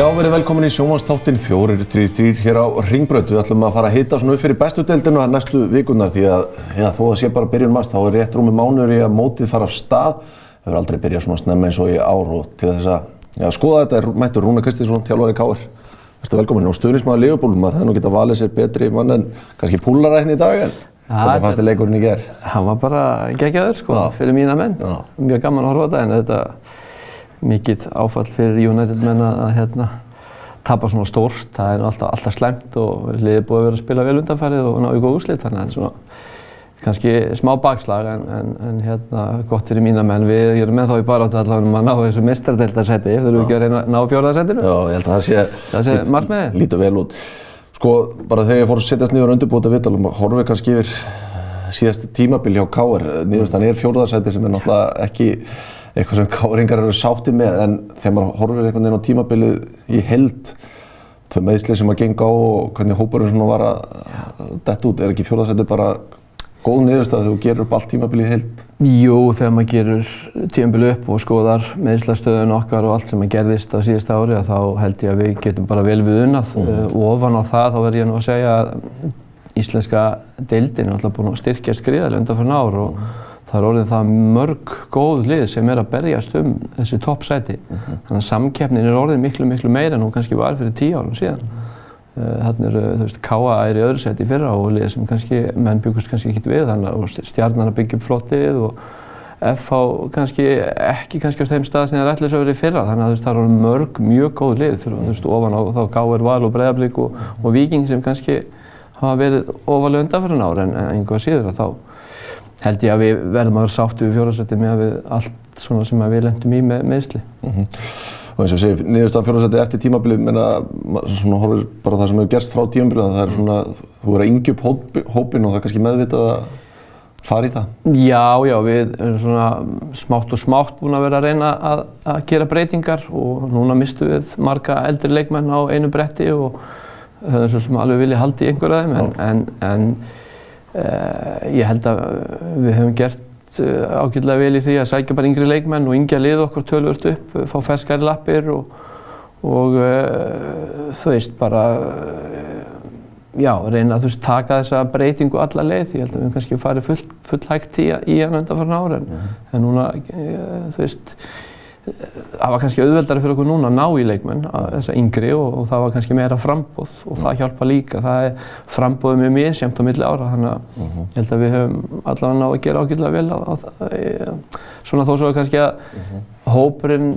Já, verið velkomin í sjómanstáttin 433 hér á Ringbraut. Við ætlum að fara að hita svona upp fyrir bestu deildinu að næstu vikunar því að já, þó að sé bara byrjun mars þá er rétt rúmi mánuður í að mótið fara af stað. Það verður aldrei byrjað svona snemma eins og í ár og til þess að já, skoða þetta er mættur Rúna Kristinsson, þjálfari Káir. Verður velkomin og stuðnismæður Leopold, maður hefði nú getað valið sér betri mann en kannski púlaræðin í dag en hvernig fannst þið leikurinn í gerð? Hann var bara geggjaður sko, Já. fyrir mína menn. Já. Mjög gaman að horfa þetta en þetta mikið áfall fyrir United menn að hérna, tapa svona stórt. Það er alltaf, alltaf slæmt og liðið búið að vera að spila vel undanfærið og ná í góð úrslit þannig að þetta er svona kannski smá bakslag en, en, en hérna, gott fyrir mína menn. Við erum með þá í baráttu allavega um að ná þessu mistardeltasetti. Þurfum við ekki að reyna að ná fjórðarsettinu? Já, ég held að það sé, Það sé markmiðið? lítur vel út. Sko, bara þegar ég fór að setjast niður undirbúta viðtalum, horfið kannski yfir síðast tímabil hjá Káir. Niðurstaðan er fjórðarsæti sem er náttúrulega ekki eitthvað sem Káringar eru sátti með, en þegar maður horfir einhvern veginn á tímabilið í held, þau meðsli sem að genga á og hvernig hópurinn var að detta út, er ekki fjórðarsæti bara góð niðurstað þegar þú gerir upp allt tímabilið held? Jú, þegar maður gerur tímabili upp og skoðar meðslastöðun okkar og allt sem að gerðist á síðasta ári þá held ég að við getum bara vel við unnað uh, og ofan á það þá verð ég nú að segja að íslenska deildin er alltaf búin að styrkja skriðarlega undan fyrir ár og það er orðin það mörg góð lið sem er að berjast um þessi toppsæti. Þannig að samkeppnin er orðin miklu miklu meira en hún kannski var fyrir tíu árum síðan Þannig eru, þú veist, K.A. er í öðru seti fyrra og lið sem kannski, menn byggust kannski ekkert við þannig að stjarnan að byggja upp flott lið og F.A. kannski ekki kannski á þeim stað sem það er ætlis að vera í fyrra þannig að þú veist, það eru mörg mjög góð lið fyrir, þú veist, ofan á þá K.R. Val og Breiðablík og, og Víking sem kannski hafa verið ofalega undanfyrir ár en einhvað síður að þá held ég að við verðum að vera sáttu við fjórðarsætti með að við allt svona sem við lendum í með meðsli. Og eins og ég segi, niðurstaðan fjórðarsæti eftir tímabilið, menna, svona horfir bara það sem hefur gerst frá tímabilið, að það er svona, þú er að yngja upp hópi, hópin og það er kannski meðvitað að fara í það. Já, já, við erum svona smátt og smátt búin að vera að reyna að, að gera breytingar og núna mistum við marga eldri leikmenn á einu bretti og höfum svo sem alveg viljað halda í einhver af þeim en, en, en uh, ég held að við höfum gert uh, ágætlega vel í því að sækja bara yngri leikmenn og yngja lið okkur tölvört upp, fá ferskari lappir og, og uh, þú veist bara já, reyna að þú veist, taka þessa breytingu alla leið. Ég held að við kannski farið full, full hægt í, í hann undanfarn ára en, en núna, e, þú veist, það var kannski auðveldari fyrir okkur núna að ná í leikmenn, að, þessa yngri og, og það var kannski meira frambóð og það hjálpa líka. Það er frambóðið mjög misjæmt á milli ára þannig að ég held að við höfum allavega náðu að gera ágætlega vel á, á, e, svona þó svo kannski að hópurinn,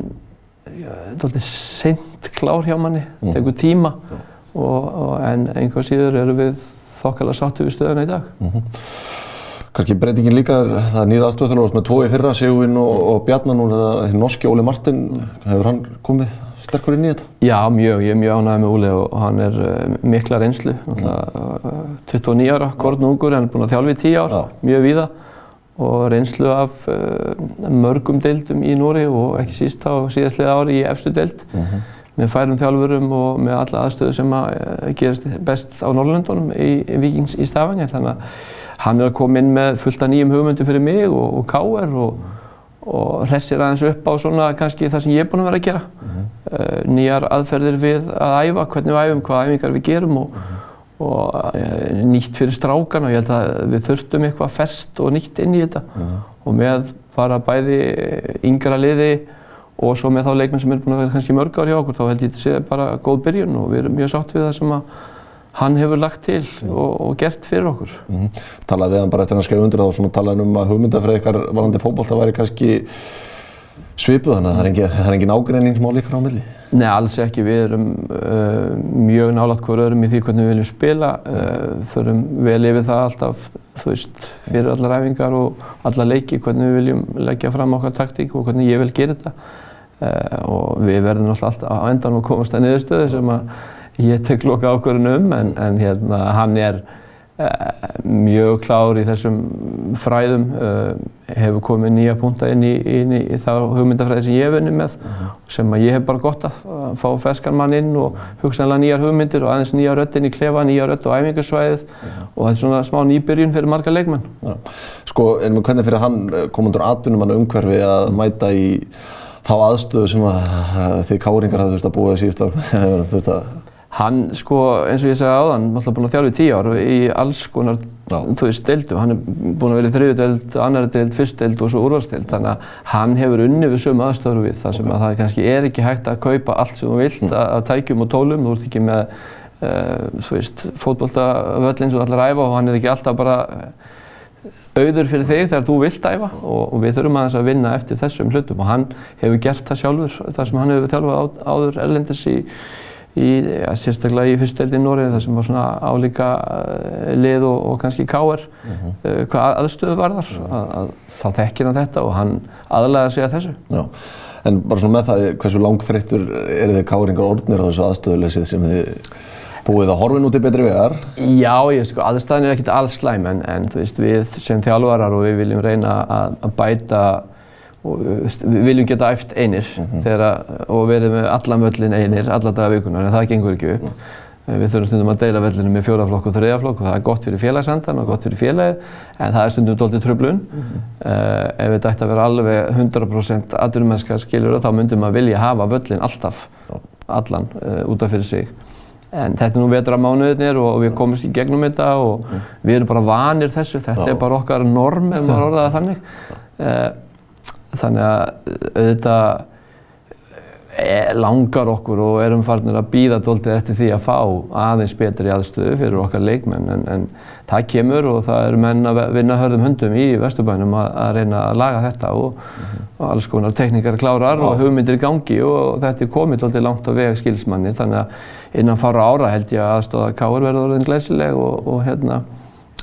þetta er alltaf seint klár hjá manni, tekur tíma og, og, en einhvað síður eru við þokkalega sáttu við stöðuna í dag. Kannski breytingin líka, er- það er nýra aðstofþjálfur með tvo í fyrra, Sigurvin og, og Bjarnar núna, er það norski Óli Martin, hefur hann komið sterkur inn í þetta? Já, mjög. Ég er mjög ánægð með Úli og hann er uh, mikla reynslu. náttúrulega, uh, 29 ára, kornungur, hann er búinn að þjálfa í 10 ár, Já. mjög víða og reynslu af uh, mörgum deildum í Nóri og ekki síst á síðastliða ári í efstu deild með færum þjálfurum og með alla aðstöðu sem að uh, gerast best á Norrlöndunum í, í Víkings í Stavanger. Þannig að hann er að koma inn með fullt af nýjum hugmyndum fyrir mig og, og KR og, og hressir aðeins upp á svona kannski það sem ég er búinn að vera að gera. Uh, nýjar aðferðir við að æfa, hvernig við æfum, hvaða æfingar við gerum og, og uh, nýtt fyrir strákana. Ég held að við þurftum eitthvað ferskt og nýtt inn í þetta og með bara bæði yngra liði og svo með þá leikmenn sem er búin að vera kannski mörg ár hjá okkur þá held ég þetta sé bara góð byrjun og við erum mjög sátt við það sem að hann hefur lagt til og, og gert fyrir okkur. Mm Talaði við hann bara eftir hann skrifa undir það og svona talaði um að hugmyndafræði ykkar varandi fótbolta væri kannski svipuð þannig að það er engin, engin ágreiningsmál ykkar á milli. Nei, alls ekki. Við erum uh, mjög nálægt hver öðrum í því hvernig við viljum spila. Uh, förum vel yfir það alltaf, þú veist, fyrir allar æfingar og alla leiki, hvernig við viljum leggja fram okkar taktík og hvernig ég vil gera þetta. Uh, og við verðum alltaf á endanum að komast að niðurstöðu sem að ég tek loka ákvörðun um, en, en hérna, hann er mjög klár í þessum fræðum, hefur komið nýja punta inn í, inn í þá hugmyndafræði sem ég hef vunnið með sem að ég hef bara gott að fá ferskan mann inn og hugsanlega nýjar hugmyndir og aðeins nýja rödd inn í klefa, nýja rödd á æfingarsvæðið og þetta er svona smá nýbyrjun fyrir marga leikmenn. Já. Sko, en hvernig fyrir hann komandur atvinnumann umhverfi að mæta í þá aðstöðu sem að þið káringar hafðu þurft að búa í síðust ár? Hann, sko, eins og ég segði áðan, alltaf búinn að þjálfa í tíu ár í alls konar, Já. þú veist, deildum. Hann er búinn að í þriðu deild, annari deild, fyrst deild og svo úrvalsdeild. Þannig að hann hefur unni við sömu aðstöður við. Það sem okay. að það kannski er ekki hægt að kaupa allt sem þú vilt mm. að tækjum og tólum. Þú ert ekki með, uh, þú veist, fótballtavöllin sem þú ætlar að æfa og hann er ekki alltaf bara auður fyrir þig þegar þú vilt æfa og, og við þurfum aðeins að vinna eftir þessum hlutum og hann hefur gert það sjálfur þar sem hann hefur þjálfað áður erlendis í í, ja, sérstaklega í fyrstdeildin í Noregi þar sem var svona álíka uh, lið og, og kannski káer uh -huh. uh, hvað aðstöðu var þar -huh. að, að, þá þekkir hann þetta og hann aðlæða sig að þessu Já. En bara svona með það, hversu langþreyttur eru þið káringar orðnir á þessu aðstöðuleysið sem þið búið að horfin út í betri vegar? Já, ég, sko, aðstæðin er ekkert alls slæm en, en veist, við sem þjálfarar og við viljum reyna að, að bæta og við viljum geta æft einir mm -hmm. þeirra, og verið með allan völlin einir alla daga vikunar en það gengur ekki upp. Mm. Við þurfum stundum að deila völlinu með fjóraflokk og þriðaflokk og það er gott fyrir félagsandan og gott fyrir félagið en það er stundum doldið tröflun. Mm -hmm. uh, ef þetta ætti að vera alveg 100% aðdurumennska skiljur þá myndum að vilja hafa völlin alltaf, allan, uh, út af fyrir sig. En þetta er nú vetramánuðinir og við komumst í gegnum þetta og mm. við erum bara vanir þessu. Þetta Já. er bara okkar norm ef maður orðaði þannig. Uh, þannig að auðvitað eh, langar okkur og erum farnir að býða doldið eftir því að fá aðeins betri aðstöðu fyrir okkar leikmenn. En, en það kemur og það eru menn að vinna hörðum hundum í Vesturbænum að, að reyna að laga þetta og, mm -hmm. og alls konar tekníkar klárar og hugmyndir í gangi og þetta er komið doldið langt á veg skilsmanni. Þannig að innan fara ára held ég að aðstóða káur verður orðin glæsileg og, og hérna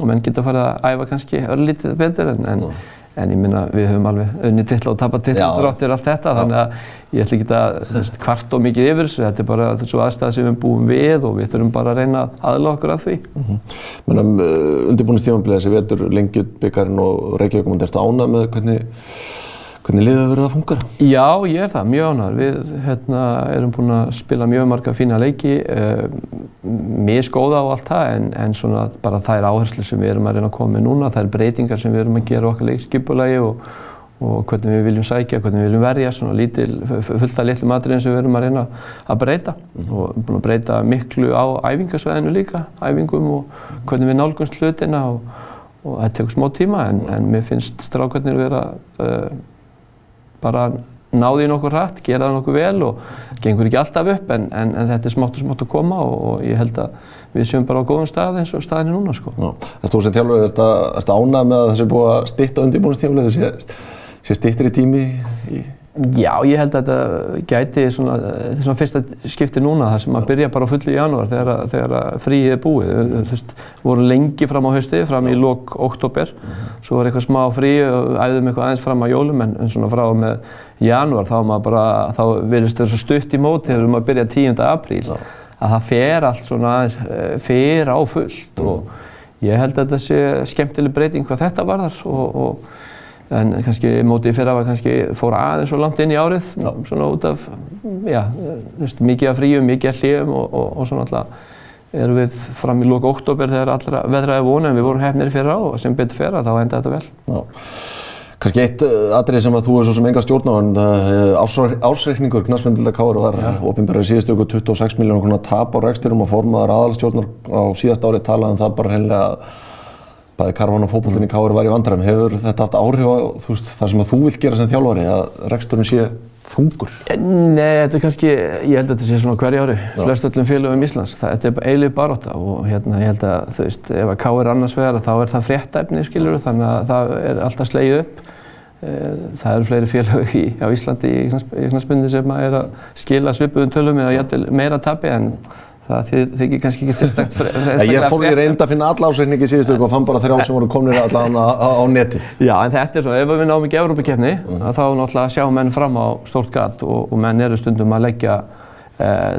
og menn geta farið að æfa kannski örlítið betur en, en mm en ég minna við höfum alveg unni till og tapast till þráttir allt þetta þannig að ég ætla ekki að kvart og mikið yfir þessu, þetta er bara þessu aðstæða sem við búum við og við þurfum bara að reyna aðla okkur að því. Mm -hmm. Mennum uh, undirbúinustímanbilið þessi vetur lengjut byggjarinn og Reykjavík, er þetta ánað með hvernig Hvernig liðið hefur verið að fungera? Já, ég er það, mjög ánægður. Við hérna, erum búin að spila mjög marga fína leiki, uh, misgóða og allt það, en, en svona bara það er áherslu sem við erum að reyna að koma með núna, það er breytingar sem við erum að gera okkar leikskipulagi og, og hvernig við viljum sækja, hvernig við viljum verja, svona lítil, fullt af litlum atriðin sem við erum að reyna að breyta mm. og búin að breyta miklu á æfingarsvæðinu líka, æfingum og hvernig við nálgumst hlutina og, og það tekur smá tíma en, en mér finnst strákarnir vera uh, bara náði í nokkur hrætt, gera það nokkur vel og gengur ekki alltaf upp en, en, en þetta er smátt og smátt að koma og, og ég held að við séum bara á góðum stað eins og staðin er núna sko. Er þú sem þjálfur, er þetta ánað með að það sé búið að stitta undirbúinustífli, það sé stittir í tími í Já, ég held að þetta gæti svona, þetta svona fyrsta skipti núna þar sem að byrja bara á fullu í janúar þegar, þegar fríið er búið. Þú veist, við vorum lengi fram á haustið, fram í lok oktober, svo var eitthvað smá frí og æðum eitthvað aðeins fram á jólum en svona frá með janúar þá var maður bara, þá verðist það svo stutt í móti þegar við að byrja 10. apríl að það fer allt svona aðeins, eh, fer á fullt og ég held að þetta sé skemmtileg breyting hvað þetta varðar og, og en kannski mótið fyrra var kannski fór aðeins svo langt inn í árið já. svona út af, já, veist, mikið af fríum, mikið af hlýjum og, og, og svona alltaf erum við fram í lóku oktober þegar allra veðraði vonu en við vorum hefnir fyrra og sem betur fyrra þá enda þetta vel. Já. Kannski eitt uh, atrið sem að þú er svo sem enga stjórn á en uh, ásreikningur Knastmyndilda Káru var ja. ofinbærið síðustu ykkur 26 miljónar konar tap á reksturum og formaðar aðalstjórnar á síðast árið talaði um það bara heimlega að bæði karvan og fókbólinn í Káur var í vandræðum. Hefur þetta haft áhrif á veist, það sem þú vil gera sem þjálfari, að reksturinn sé þungur? Nei, þetta er kannski, ég held að þetta sé svona hverja ári, flest öllum félögum Íslands. Það, þetta er eilið baróta og hérna ég held að þú veist, ef að Káur annars vegar þá er það fréttæfni, skiljur, þannig að það er alltaf sleið upp. Eh, það eru fleiri félög í, á Íslandi í knastbyrni sem er að skila svipuðum tölum eða meira tabi en það þykir kannski ekki fyrir Ég fór í reynda að finna alla ásreikningi í síðustu og fann bara þrjá sem voru komnir allavega á, á neti Já, en þetta er svo, ef við náum ekki Evrópakefni, mm. þá náttúrulega sjá menn fram á stórt gatt og, og menn eru stundum að leggja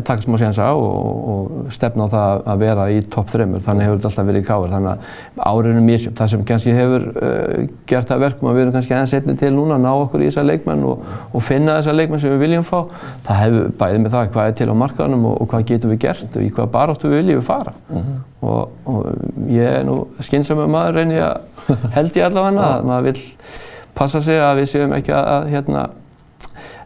taka smá sénsa og, og stefna á það að vera í topp þreymur. Þannig hefur þetta alltaf verið í káður. Þannig að árinu mísjöfn. Það sem kannski hefur uh, gert það verkum að við erum kannski aðeins setni til núna að ná okkur í þessa leikmenn og, og finna þessa leikmenn sem við viljum fá. Það hefur bæðið með það hvað er til á markaðunum og, og hvað getum við gert í hvað baróttu við viljum við fara. Mm -hmm. og ég er nú skynsam með maður reyni að held ég allavega að maður vil passa sig að við séum ekki að, að hérna,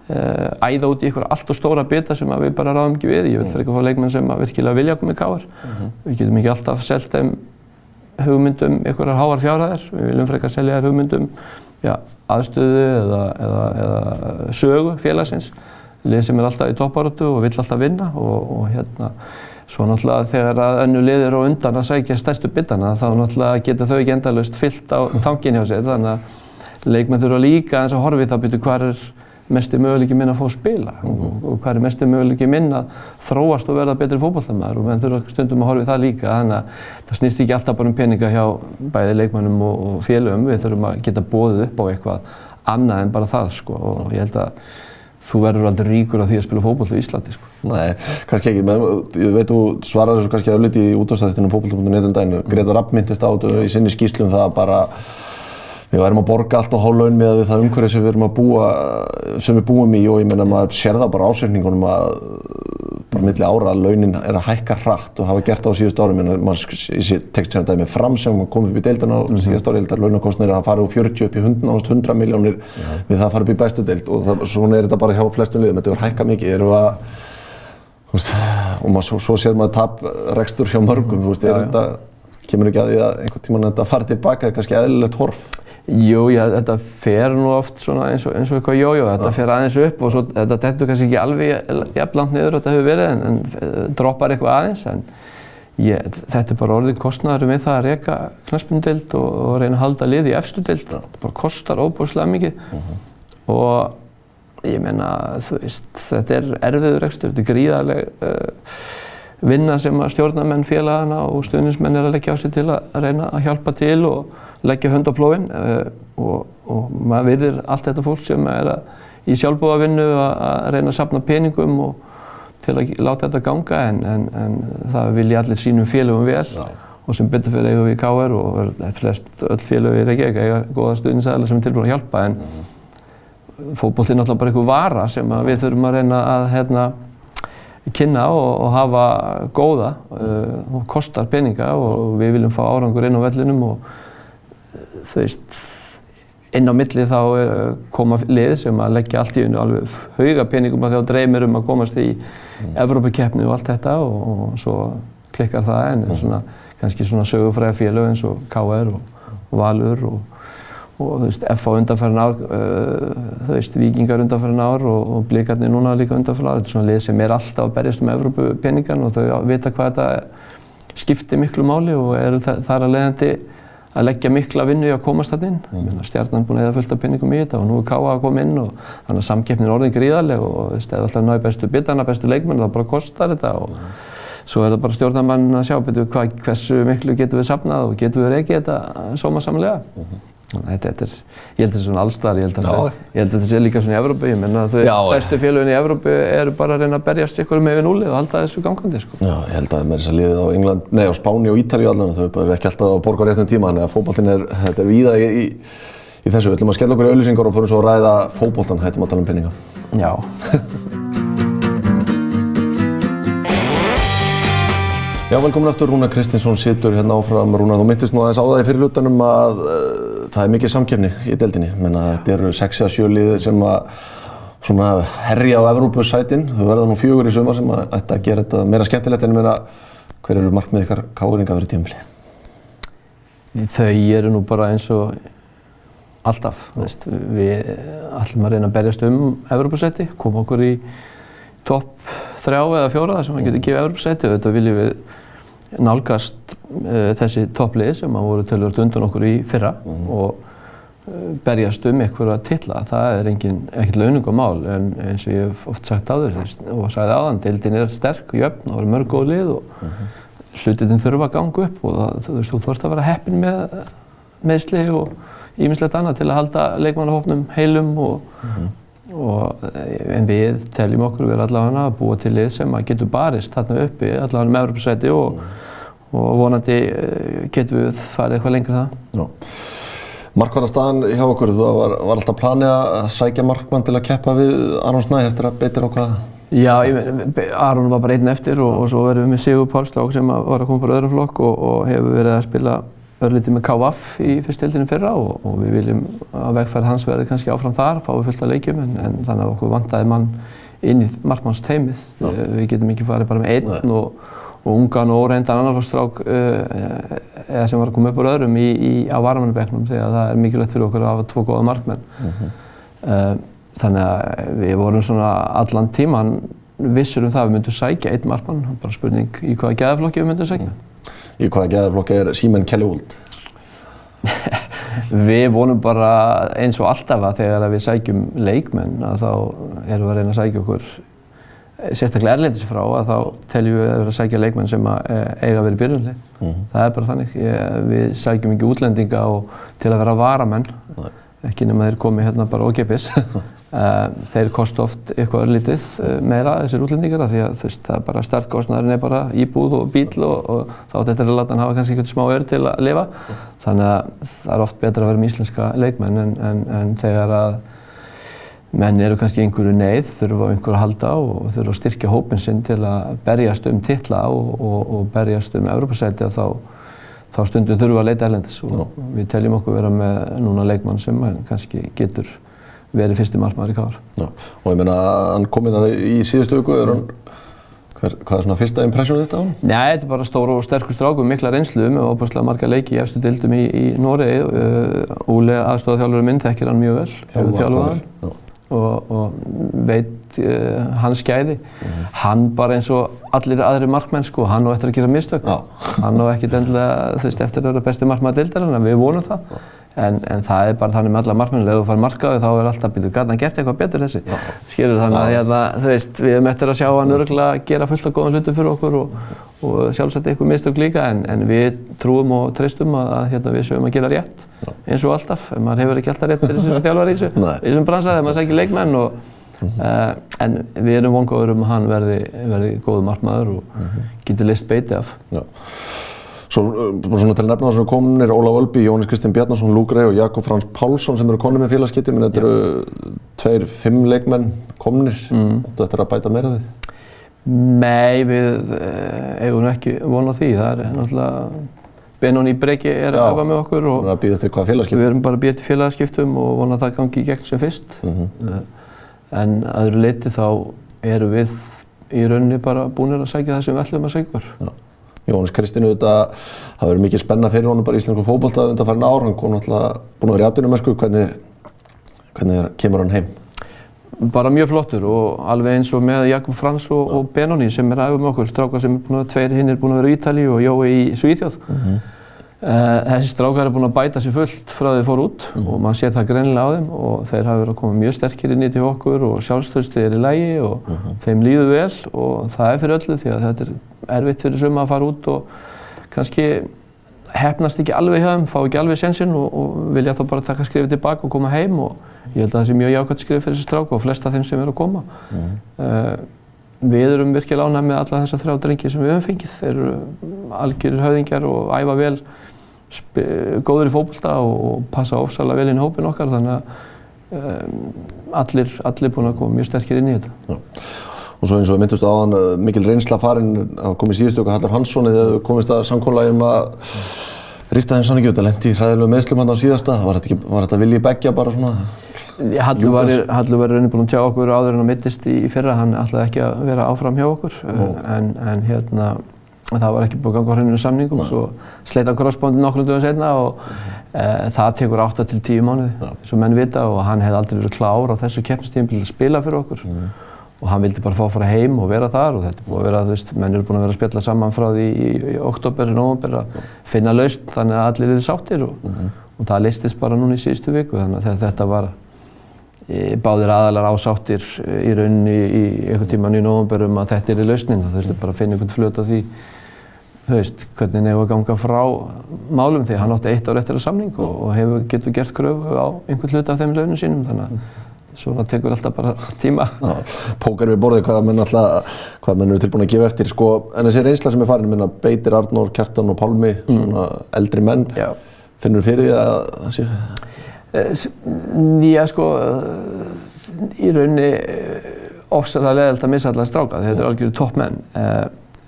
æða út í eitthvað allt og stóra bita sem við bara ráðum ekki við. Ég vil fyrir ekki að fá leikmenn sem virkilega vilja koma í káar. Mm -hmm. Við getum ekki alltaf selgt þeim hugmyndum einhverjar háar fjárhæðir. Við viljum að selja þær hugmyndum já, aðstöðu eða, eða, eða sögu félagsins. Lið sem er alltaf í toppáratu og vill alltaf vinna og, og hérna Svo náttúrulega þegar að önnu liðir á undan að sækja stærstu bitana þá náttúrulega getur þau ekki endalust fyllt á tankin hjá sér þannig að leikmenn þurfa líka eins og horfið það byrju hvað er mestu möguleiki minn að fá að spila mm -hmm. og, og hvað er mestu möguleiki minn að þróast og verða betri fókbaltamaður og menn þurfa stundum að horfið það líka þannig að það snýst ekki alltaf bara um peninga hjá bæði leikmennum og, og félögum við þurfum að geta bóðið upp á eitthvað annað en bara það sko og ég held að þú verður aldrei ríkur af því að spila fókból í Íslandi sko. Nei, kannski ekki, menn ég veit þú svarar þessu kannski ölliti í útvarstæðinu fókból.net um daginu, Greta Rapp myndist á þetta í sinni skýslum það bara við værum að borga allt og hálf laun með það umhverfið sem við erum að búa, sem við búum í og ég menna maður sér það bara ásveikningunum að bara milli ára að launin er að hækka hratt og hafa gert það á síðust árum. En maður tekst sér dæmi fram sem komið upp í deildana á mm -hmm. síðast ári heldar launakostnir að fara úr 40 upp í 100, 100 miljónir ja. við það að fara upp í bæstu deild og það, svona er þetta bara hjá flestum liðum, þetta er hækka mikið, erum að veist, og maður, svo, svo sér maður taprekstur hjá mörgum, þú veist, er þetta kemur ekki að því að einhvern tíman þetta fari tilbaka er kannski eðlilegt horf Jú, já, þetta fer nú oft eins og, eins og eitthvað jójó, þetta fer aðeins upp og svo, þetta dettur kannski ekki alveg jafn langt niður þetta hefur verið en, en eh, droppar eitthvað aðeins en ég, þetta er bara orðið kostnæður með það að reyka knastbundild og, og reyna að halda lið í efstudild, þetta bara kostar óbúslega mikið. Uh -huh. og ég menna, þú veist, þetta er erfiður ekstur, þetta er gríðarleg uh, vinna sem að stjórnamenn félagana og stuðnismenn er að leggja á sig til að reyna að hjálpa til og leggja hönd á plóin uh, eh, og, og maður veitir allt þetta fólk sem er að, í sjálfbúavinnu að reyna að sapna peningum og til að láta þetta ganga en, en, en það vilja allir sínum félögum vel Já. og sem betur fyrir eigum við í KR og flest öll félög í Reykjavík eiga góða stuðninsæðilega sem er tilbúin að hjálpa en -hmm. fókból er náttúrulega bara einhver vara sem við þurfum að reyna að hérna, kynna og, og hafa góða uh, og kostar peninga og við viljum fá árangur inn á vellinum og þú veist, inn á milli þá koma lið sem að leggja allt í unnu alveg hauga peningum að þjá dreymir um að komast í mm. Evrópakeppni og allt þetta og, og svo klikkar það en mm. svona, kannski svona sögufræða félög eins og KR og, og Valur og, og þú veist, FH undanfærin ár, uh, þú veist, Vikingar undanfærin ár og Blíkarnir núna líka undanfærin ár. Þetta er svona lið sem er alltaf að berjast um Evrópupeningan og þau vita hvað þetta skiptir miklu máli og eru þar að leiðandi að leggja mikla vinnu í að komast þarna inn. Mm. Stjarnan er búin að eða fullt af pinningum í þetta og nú er K.A. að koma inn og þannig að samkeppnin er orðin gríðarleg og eða alltaf náðu bestu bitana, bestu leikmenn, það bara kostar þetta og mm. svo er það bara stjórnarmann að sjá betur hvað, hversu miklu getur við sapnað og getur við reykið þetta sómasamlega. Mm -hmm. Þetta, þetta er, ég held að þetta er svona allstar, ég held að þetta sé líka svona í Evrópu, ég menna að þau stærstu félagin í Evrópu eru bara að reyna að berjast ykkur með við núlið og halda þessu gangandi sko. Já, ég held að með þess að liðið á England, nei á Spáni og Ítali allan, þau eru ekki alltaf að borga á réttum tíma, þannig að fókbaltinn er, þetta er víða í, í, í þessu. Við ætlum að skella okkur í auðlýsingar og fórum svo að ræða fókbaltan, hættum að tala um penninga. Já. Já, velkomin aftur, Rúna Kristinsson situr hérna áfram. Rúna, þú myndist nú aðeins á það í fyrirlutanum að uh, það er mikið samkefni í deildinni. Þetta eru 6-7 liðið sem að herja á Evrópussætin. Þau verða nú fjögur í sumar sem að að gera þetta meira skemmtilegt en ég meina, hver eru markmið ykkar káringa verið tímfili? Þau eru nú bara eins og alltaf. Veist, við ætlum að reyna að berjast um Evrópussæti, koma okkur í topp þrjá eða fjóra þar sem við getum gefið Evropasæti og þetta viljum við nálgast uh, þessi topplið sem að voru tölvört undan okkur í fyrra mm. og uh, berjast um einhverja tilla. Það er engin, ekkert launungumál en eins og ég hef oft sagt á þér og sagði aðan, deildin er sterk, jöfn, það voru mörg góð lið og mm -hmm. hlutin þurfa að ganga upp og það, þú veist, þú þurft að vera heppin með meðsli og ímislegt annað til að halda leikmannahófnum heilum og mm -hmm og, en við teljum okkur við allavega að búa til lið sem að getur barist þarna uppi allavega með Evropasæti og, og vonandi eh, getum við farið eitthvað lengra það. Já. Markvarðarstaðan hjá okkur, þú var, var alltaf planið að sækja markmann til að keppa við Aron Snæ eftir að á hvað? Já, Aron var bara einn eftir og, og svo verðum við með Sigur Pálstrák sem var að koma bara öðrum flokk og, og hefur verið að spila örlítið með KVF í fyrstildinu fyrra og, og við viljum að vegferð hans verði kannski áfram þar, fáið fullt af leikjum en, en þannig að okkur vantaði mann inn í markmannsteimið. Við getum ekki farið bara með einn og, og ungan og óreindan annarflokksstrák uh, sem var að koma upp úr öðrum í, í, á varamannabeknum þegar það er mikilvægt fyrir okkur að hafa tvo góða markmenn. Uh -huh. uh, þannig að við vorum svona allan tíman vissur um það að við myndum sækja einn markmann, bara spurning í hvaða gæðaflokki við myndum sækja. Í hvaða gæðarflokki er Símen Kellywold? við vonum bara eins og alltaf að þegar við sækjum leikmenn að þá erum við að reyna að sækja okkur sérstaklega erlendis frá að þá teljum við að vera að sækja leikmenn sem að eh, eiga að vera í byrjunli. Mm -hmm. Það er bara þannig. Við sækjum ekki útlendinga til að vera varamenn, Nei. ekki nema þeir komi hérna bara ókipis. Uh, þeir kostu oft eitthvað örlítið uh, meira þessir útlendingar því að veist, það er bara startkostnæðurinn er bara íbúð og bíl og, og þá þetta er að hafa kannski eitthvað smá ör til að lifa. Þannig að það er oft betra að vera með íslenska leikmenn en, en, en þegar að menn eru kannski einhverju neyð, þurfa einhverju að halda og þurfa að styrkja hópin sinn til að berjast um titla og, og, og berjast um Europasæti þá, þá stundum þurfa að leita erlendis. Og við teljum okkur vera með núna leikmann sem kannski getur verið fyrsti margmæður í Káar. Og ég meina, hann kom inn að það í síðustu er hver, hvað er svona fyrsta impressjónu þetta á hann? Nei, þetta er bara stór og sterkur stráku, mikla reynslu með óbúslega marga leiki í efstu dildum í, í Noregi. Uh, Úli aðstofað minn þekkir hann mjög vel, þjálfur hann og, og veit uh, hans skæði. Mm -hmm. Hann bara eins og allir aðri markmenn sko, hann á eftir að gera mistök. Já. Hann á ekkert endilega, þú veist, eftir að vera besti markmaður dildar, en við vonum það. Já. En, en það er bara þannig með alla markmennilega, ef þú fær markaði þá er alltaf byrjuð, gæti hann gert eitthvað betur þessi. Skilur þannig að hérna, þú veist, við erum eftir að sjá hann örgulega gera fullt af góðan hlutum fyrir okkur og, og sjálfsagt eitthvað mistök líka en, en við trúum og treystum að, að hérna, við sögum að gera rétt Já. eins og alltaf. Maður hefur ekki alltaf rétt fyrir þessum þjálfar í þessu, í þessum bransa þegar maður sækir leikmenn og mm -hmm. uh, en við erum vongóður um að hann verði, verði góð markmaður og mm -hmm. getur list beiti af. Já. Svo, bara svona til nefna það sem er komin er Ólaf Ölby, Jónis Kristinn Bjarnarsson, Lúgrei og Jakob Frans Pálsson sem eru konið með félagskipti, menn þetta eru tveir, fimm leikmenn komnir. Mm. Þetta er að bæta meira því? Nei, við eh, eigum ekki vonað því. Það er náttúrulega Benóni Breki er að hafa með okkur og við erum bara að býja til félagskiptum og vonað að það gangi í gegn sem fyrst. Mm -hmm. En aðru leiti þá eru við í rauninni bara búinir að segja það sem við ætlum að segja okkur. Jónis Kristinn auðvitað, það verður mikið spenna fyrir honum bara í Íslandsko fókbalta undan farin ár, hann kom náttúrulega búin að vera í aðdunum ösku, hvernig, hvernig kemur hann heim? Bara mjög flottur og alveg eins og með Jakob Frans og, og Benóni sem er aðeins með okkur, strákar sem er búin að tveir hinn er búin að vera í Ítali og Jói í Svíþjóð. Mm -hmm. Uh, þessi strákar er búin að bæta sér fullt frá því þið fór út mm og maður sér það greinilega á þeim og þeir hafa verið að koma mjög sterkir inn í til okkur og sjálfstöðstuð er í lægi og mm -hmm. þeim líður vel og það er fyrir öllu því að þetta er erfitt fyrir suma að fara út og kannski hefnast ekki alveg hjá þeim, fá ekki alveg sensinn og, og vilja þá bara taka skrifið tilbaka og koma heim og ég held að það sé mjög jákvæmt skrifið fyrir þessi stráku og flesta af þeim sem eru að koma. Mm. Uh, við erum virkilega ánægð með alla þessar þrjá drengi sem við höfum fengið. Þeir eru algjörir höfðingjar og æfa vel, góður í fókbalta og, passa ofsalega vel inn í hópin okkar þannig að um, allir, allir búin að koma mjög sterkir inn í þetta. Já og svo eins og við myndumst áðan uh, mikil reynsla farinn að koma í síðustu okkar Hallar Hansson eða komist að samkóla um að rýfta þeim sann ekki út að lendi í hræðilegu meðslum hann á síðasta var þetta, ekki, var þetta viljið begja bara svona Hallur var í rauninni búinn að tjá okkur áður en að mittist í, fyrra. Hann ætlaði ekki að vera áfram hjá okkur. En, en hérna það var ekki búinn að ganga á hreininu samningum. Nei. svo sleita crossbóndin nokkrum dögum setna og e, það tekur 8-10 mánuði og menn vita og hann hefði aldrei verið klár á þessu keppnistíðin að spila fyrir okkur. Mm og hann vildi bara fá að fara heim og vera þar og þetta er búið að vera, þú veist, menn eru búin að vera að spjalla saman frá því í, í oktober, november að finna lausn þannig að allir eru sáttir og, -hmm. og það listist bara núna í síðustu viku. Þannig að þetta var báðir aðalar ásáttir í rauninni í, einhvern tíman í november um að þetta er í lausnin það þurfti bara að finna einhvern flöt á því þú veist, hvernig nefnum að ganga frá málum því hann átti eitt ár eftir að samning og, og hefur, getur gert gröfu á einhvern hlut af þeim launum sínum þannig að svona tekur alltaf bara tíma. Já, póker við borðið hvað menn alltaf, hvað menn eru tilbúin að gefa eftir, sko, en þessi reynsla sem er farin, minna, Beitir, Arnór, Kjartan og Pálmi, svona eldri menn, Já. finnur fyrir því að Eh, Já, sko, í rauninni eh, ofsalega leðilt að missa allar stráka, þetta er algjörðu toppmenn eh,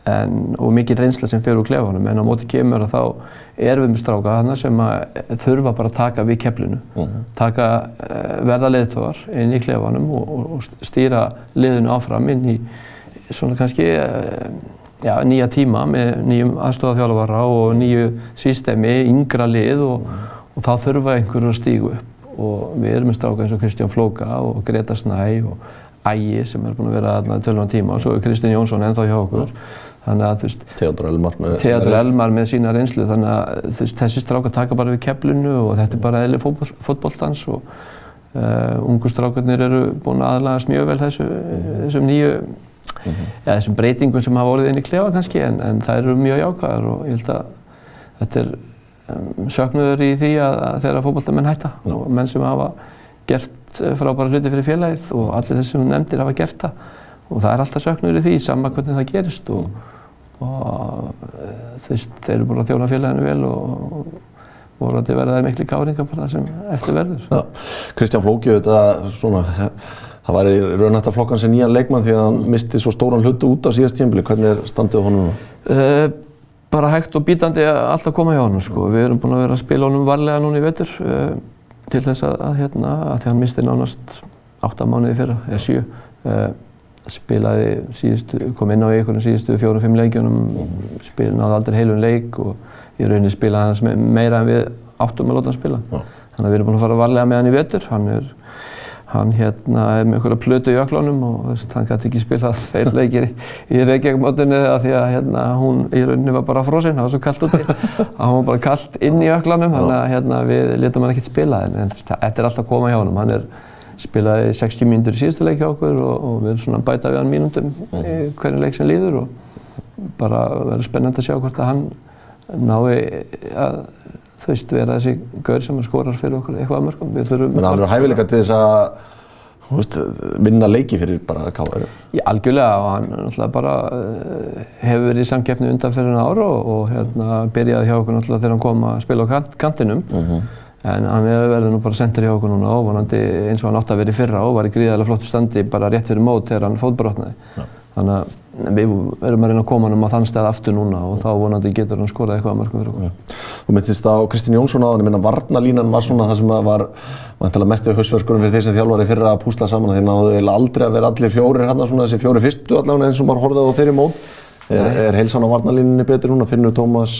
en, og mikið reynsla sem fer úr klefanum, en á móti kemur að þá erum við með stráka þarna sem að þurfa bara að taka við keflinu, taka, eh, verða leiðtóðar inn í klefanum og, og, stýra liðinu áfram inn í svona kannski já, nýja tíma með nýjum aðstofaþjálfara og nýju sístemi, yngra lið og, og þá þurfa einhverjur að stígu upp. Og við erum með stráka eins og Kristján Flóka og Greta Snæ og Ægi sem er búin að vera þarna tölvan tíma. Og svo er Kristján Jónsson ennþá hjá okkur. Þannig að þú veist, Theodor Elmar með Theodor með- Elmar með sína reynslu. Þannig að veist, þessi strákar taka bara við keflinu og þetta er bara eðli fótboll, fótbolltans og uh, ungu strákarnir eru búin að aðlagast mjög vel þessu, þessum nýju ja, þessum breytingum sem hafa orðið inn í klefa kannski en, en það eru mjög jákvæðar og ég held að þetta er um, söknuður í því að, að þeirra fótbolltamenn hætta og menn sem hafa gert eh, frábæra hluti fyrir félagið og allir þessi sem þú nefndir hafa gert það og það er alltaf söknuður í því, sama hvernig það gerist og, og eh, þú veist, þeir eru búin að þjóna félaginu vel og, og voru að verða þeir miklu káringar bara það sem eftir verður. Já, Kristján Flóki, þetta svona, það var í raun hægt að flokka hans sem nýjan leikmann því að hann misti svo stóran hlutu út á síðast tímbili. Hvernig er standið á honum núna? Uh, bara hægt og bítandi að alltaf koma hjá honum sko. Við erum búin að vera að spila honum varlega núna í vetur uh, til þess að, að hérna, að því hann misti nánast átta mánuði fyrra, eða sjö. Uh, spilaði síðustu, kom inn á einhvern síðustu fjórum-fimm leikjunum, spil, náði aldrei heilum leik og í rauninni spilaði hans me- meira en við áttum að láta hann spila. Já. Þannig að við erum búin að fara varlega með hann í vetur. Hann er, hann hérna er með einhverja plötu í öklunum og veist, hann gæti ekki spilað þeir leikir í, í Reykjavík-mótinu af því að hérna, hún í rauninni var bara frosinn, það var svo kallt úti. að hún var bara kallt inn í öklunum, þannig að hérna, við letum hann ekkert spila en, en þetta er alltaf koma hjá honum. Hann er spilaði 60 mínútur í síðustu leik hjá okkur og, og við erum svona bæta við hann mínútum í hverju leik sem líður og bara verður spennandi að sjá hvort að hann nái að þú veist, vera þessi gaur sem skorar fyrir okkur eitthvað að mörgum. Við þurfum Menn hann er hæfileika til þess að þú veist, vinna leiki fyrir bara káður. Já, algjörlega og hann náttúrulega bara uh, hefur verið í samkeppni undan fyrir ár og, og hérna byrjaði hjá okkur náttúrulega þegar hann kom að spila á kant, kantinum. En hann er verið nú bara sendur hjá okkur núna og vonandi eins og hann átti að vera í fyrra og var í gríðarlega flottu standi bara rétt fyrir mót þegar hann fótbrotnaði. Þannig að við erum að reyna að koma hann á þann stað aftur núna og þá vonandi getur hann skorað eitthvað að mörgum fyrir okkur. Þú myndist á Kristinn Jónsson hann, ég minna varnalínan var svona það sem að var mestu hausverkunum fyrir þeir sem þjálfari fyrra að púsla saman þeir náðu eiginlega aldrei að vera allir fjórir hérna svona þessi fjóri fyrstu allavega eins og maður horfði á þeirri mót. Er, er heilsan á varnalínunni betri núna? Finnur Tómas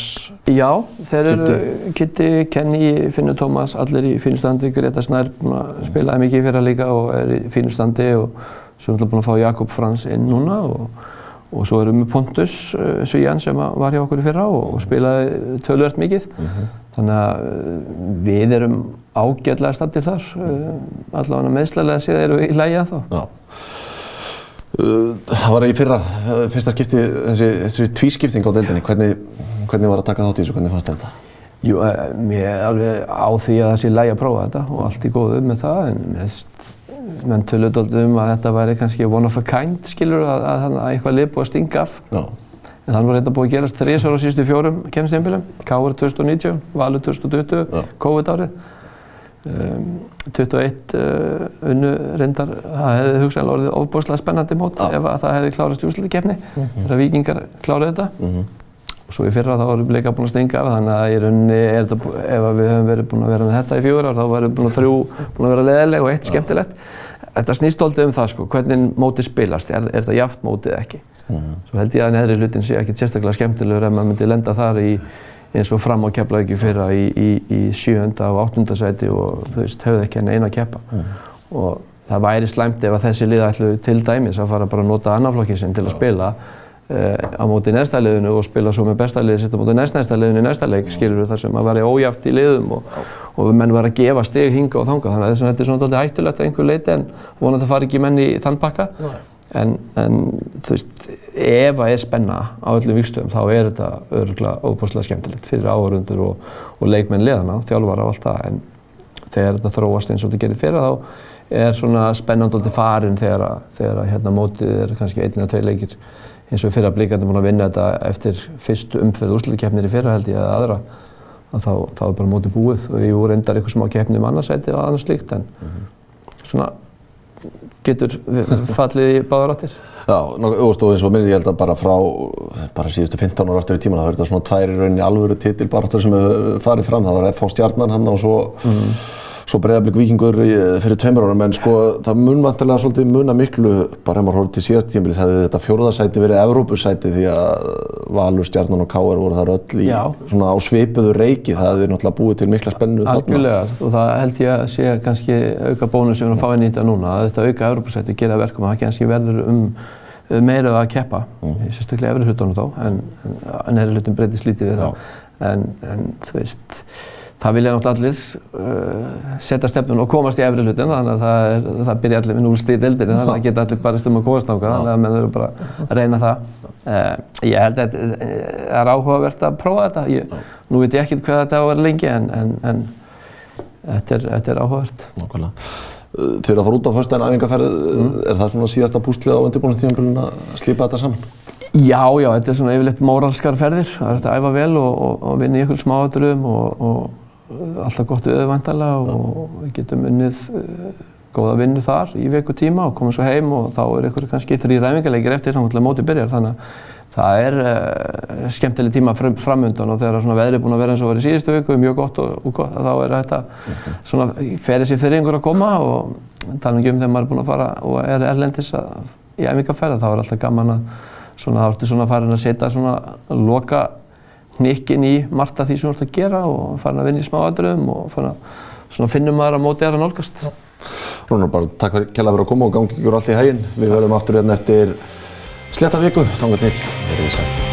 Já, þeir eru Kitty, Kenny, Finnur Tómas, allir í fínu standi, Greta Snær að spilaði mikið í fyrra líka og er í fínu standi og svo er náttúrulega búin að fá Jakob Frans inn núna og, og svo erum við Pontus uh, Svíjan sem var hjá okkur í fyrra og, spilaði tölvört mikið. Þannig að uh, við erum ágætlega standir þar, uh, allavega meðslega séð erum við í lægi að þá. Já. Það var í fyrra, fyrsta skipti, þessi, þessi tvískipting á deildinni. Hvernig, hvernig var að taka þátt í þessu? Hvernig fannst þetta? Jú, eh, mér er alveg á því að það sé lægi að prófa þetta og allt í góðu með það en menn töluðu dálítið um að þetta væri kannski one of a kind, skilur, að, að, að, að eitthvað lið búið að stinga af. Já. En þannig var þetta búið að gerast þrísvar á síðustu fjórum kemstíðanbílum. Káur 2019, Valur 2020, Já. COVID árið. Um, 21 uh, unnu reyndar, það hefði hugsanlega orðið ofbúslega spennandi mót Já. ef að það hefði klárast í úrslutakeppni þegar vikingar kláruðu þetta. Mhm. Og svo í fyrra þá voru bleika búin að stinga af þannig að í rauninni er þetta, ef við höfum verið búin að vera með þetta í ár þá varum við búin að þrjú búin að vera leðileg og eitt skemmtilegt. Þetta snýst alltaf um það sko, hvernig mótið spilast, er, er þetta jaft mótið ekki. Svo held ég að neðri hlutin sé ekkert sérstaklega skemmtilegur ef maður myndi lenda þar í eins og fram á Keflavík fyrra í, í, í sjöunda og áttunda sæti og þú veist, höfðu ekki henni eina að keppa. Og það væri slæmt ef að þessi lið ætlu til dæmis að fara bara að nota annarflokkin sinn til að spila á móti næsta liðinu og spila svo með besta liði sitt á móti næst næsta liðinu í næsta leik, skilur við þar sem að vera ójæft í liðum og, og menn var að gefa stig hinga og þanga. Þannig að þetta er svona dálítið hættulegt að einhver leiti en vonandi að fara ekki menn í þann pakka. En, en þú veist, ef það er spenna á öllum vikstöðum þá er þetta örgulega óbúslega skemmtilegt fyrir áhörundur og, og leikmenn liðana, þjálfara og allt það. En þegar þetta þróast eins og þetta gerir fyrir þá er svona spennandóldi farin þegar, að- þegar að, hérna mótið er kannski leikir eins og fyrir að blíkandi búin að vinna þetta eftir fyrstu umferð úrslutikefnir í fyrra held ég eða aðra að þá, þá er bara mótið búið. Og við vorum reyndar eitthvað smá keppni um annarsæti og annars slíkt en svona getur fallið í báðar áttir. Já, og eins og mér, ég held að bara frá bara síðustu 15 ára aftur í tíman það verður þetta svona tvær í rauninni alvöru titilbaráttur sem hefur farið fram, það var FH Stjarnan hann og svo, svo breyðablík vikingur í- fyrir tveimur árum en sko það mun vantilega svolítið muna miklu bara ef maður horfður til síðast tímabilið hefði þetta fjórðasæti verið Evrópusæti því að Valur, Stjarnan og Káar voru þar öll í Já. svona á svipuðu reiki það hefði náttúrulega búið til mikla spennu þarna. Algjörlega og það held ég að sé kannski auka bónus sem við erum að fá inn í þetta núna að þetta auka Európa-sæti gera að verkum að það kannski verður um um meira að keppa, Mhm. sérstaklega efri hlutunum þá, en, en. En, það vilja náttúrulega allir uh, setja stefnun og komast í efri hlutin, þannig að það, er, það byrja allir með núlst í deildinni, þannig að það geta allir barist um að komast náttúrulega, þannig að menn þurfa bara að reyna það. Uh, ég held að þetta er áhugavert að prófa þetta. Ég, nú veit ég ekkert hvað þetta á að vera lengi, en, en, en þetta, er, þetta er áhugavert. Nákvæmlega. Uh, Þið eru að fara út á föstudaginn æfingarferð, er það svona síðasta púslið á undirbúinustímanbílun að slípa þetta saman? Já, já, þetta er svona yfirleitt móralskar ferðir. Það er að æfa vel og, og, og vinna í ykkur smáaturum og, og alltaf gott vantarlega og við getum unnið uh, góða vinnu þar í viku tíma og komum svo heim og þá er ykkur kannski þrý ræfingarleikir eftir samkvæmlega mótið byrjar. Þannig að það er uh, skemmtileg tíma fram, framundan og þegar svona veðrið er búin að vera eins og í síðustu viku, mjög gott og, og gott, þá er þetta svona ferið sér fyrir einhver að koma og tala um þegar maður er búin að fara og er erlendis að, í æfingarferða, þá er alltaf gaman að svona þá ertu svona farin að setja svona loka hnikkin í margt af því sem þú ert að gera og farin að vinna í smá aðdröðum og farin að svona finnum maður að móti er að nálgast. Rúnar, bara takk kjalla fyrir að koma og gangi ykkur allt í hæginn. Við verðum aftur hérna eftir sletta viku, þangað til.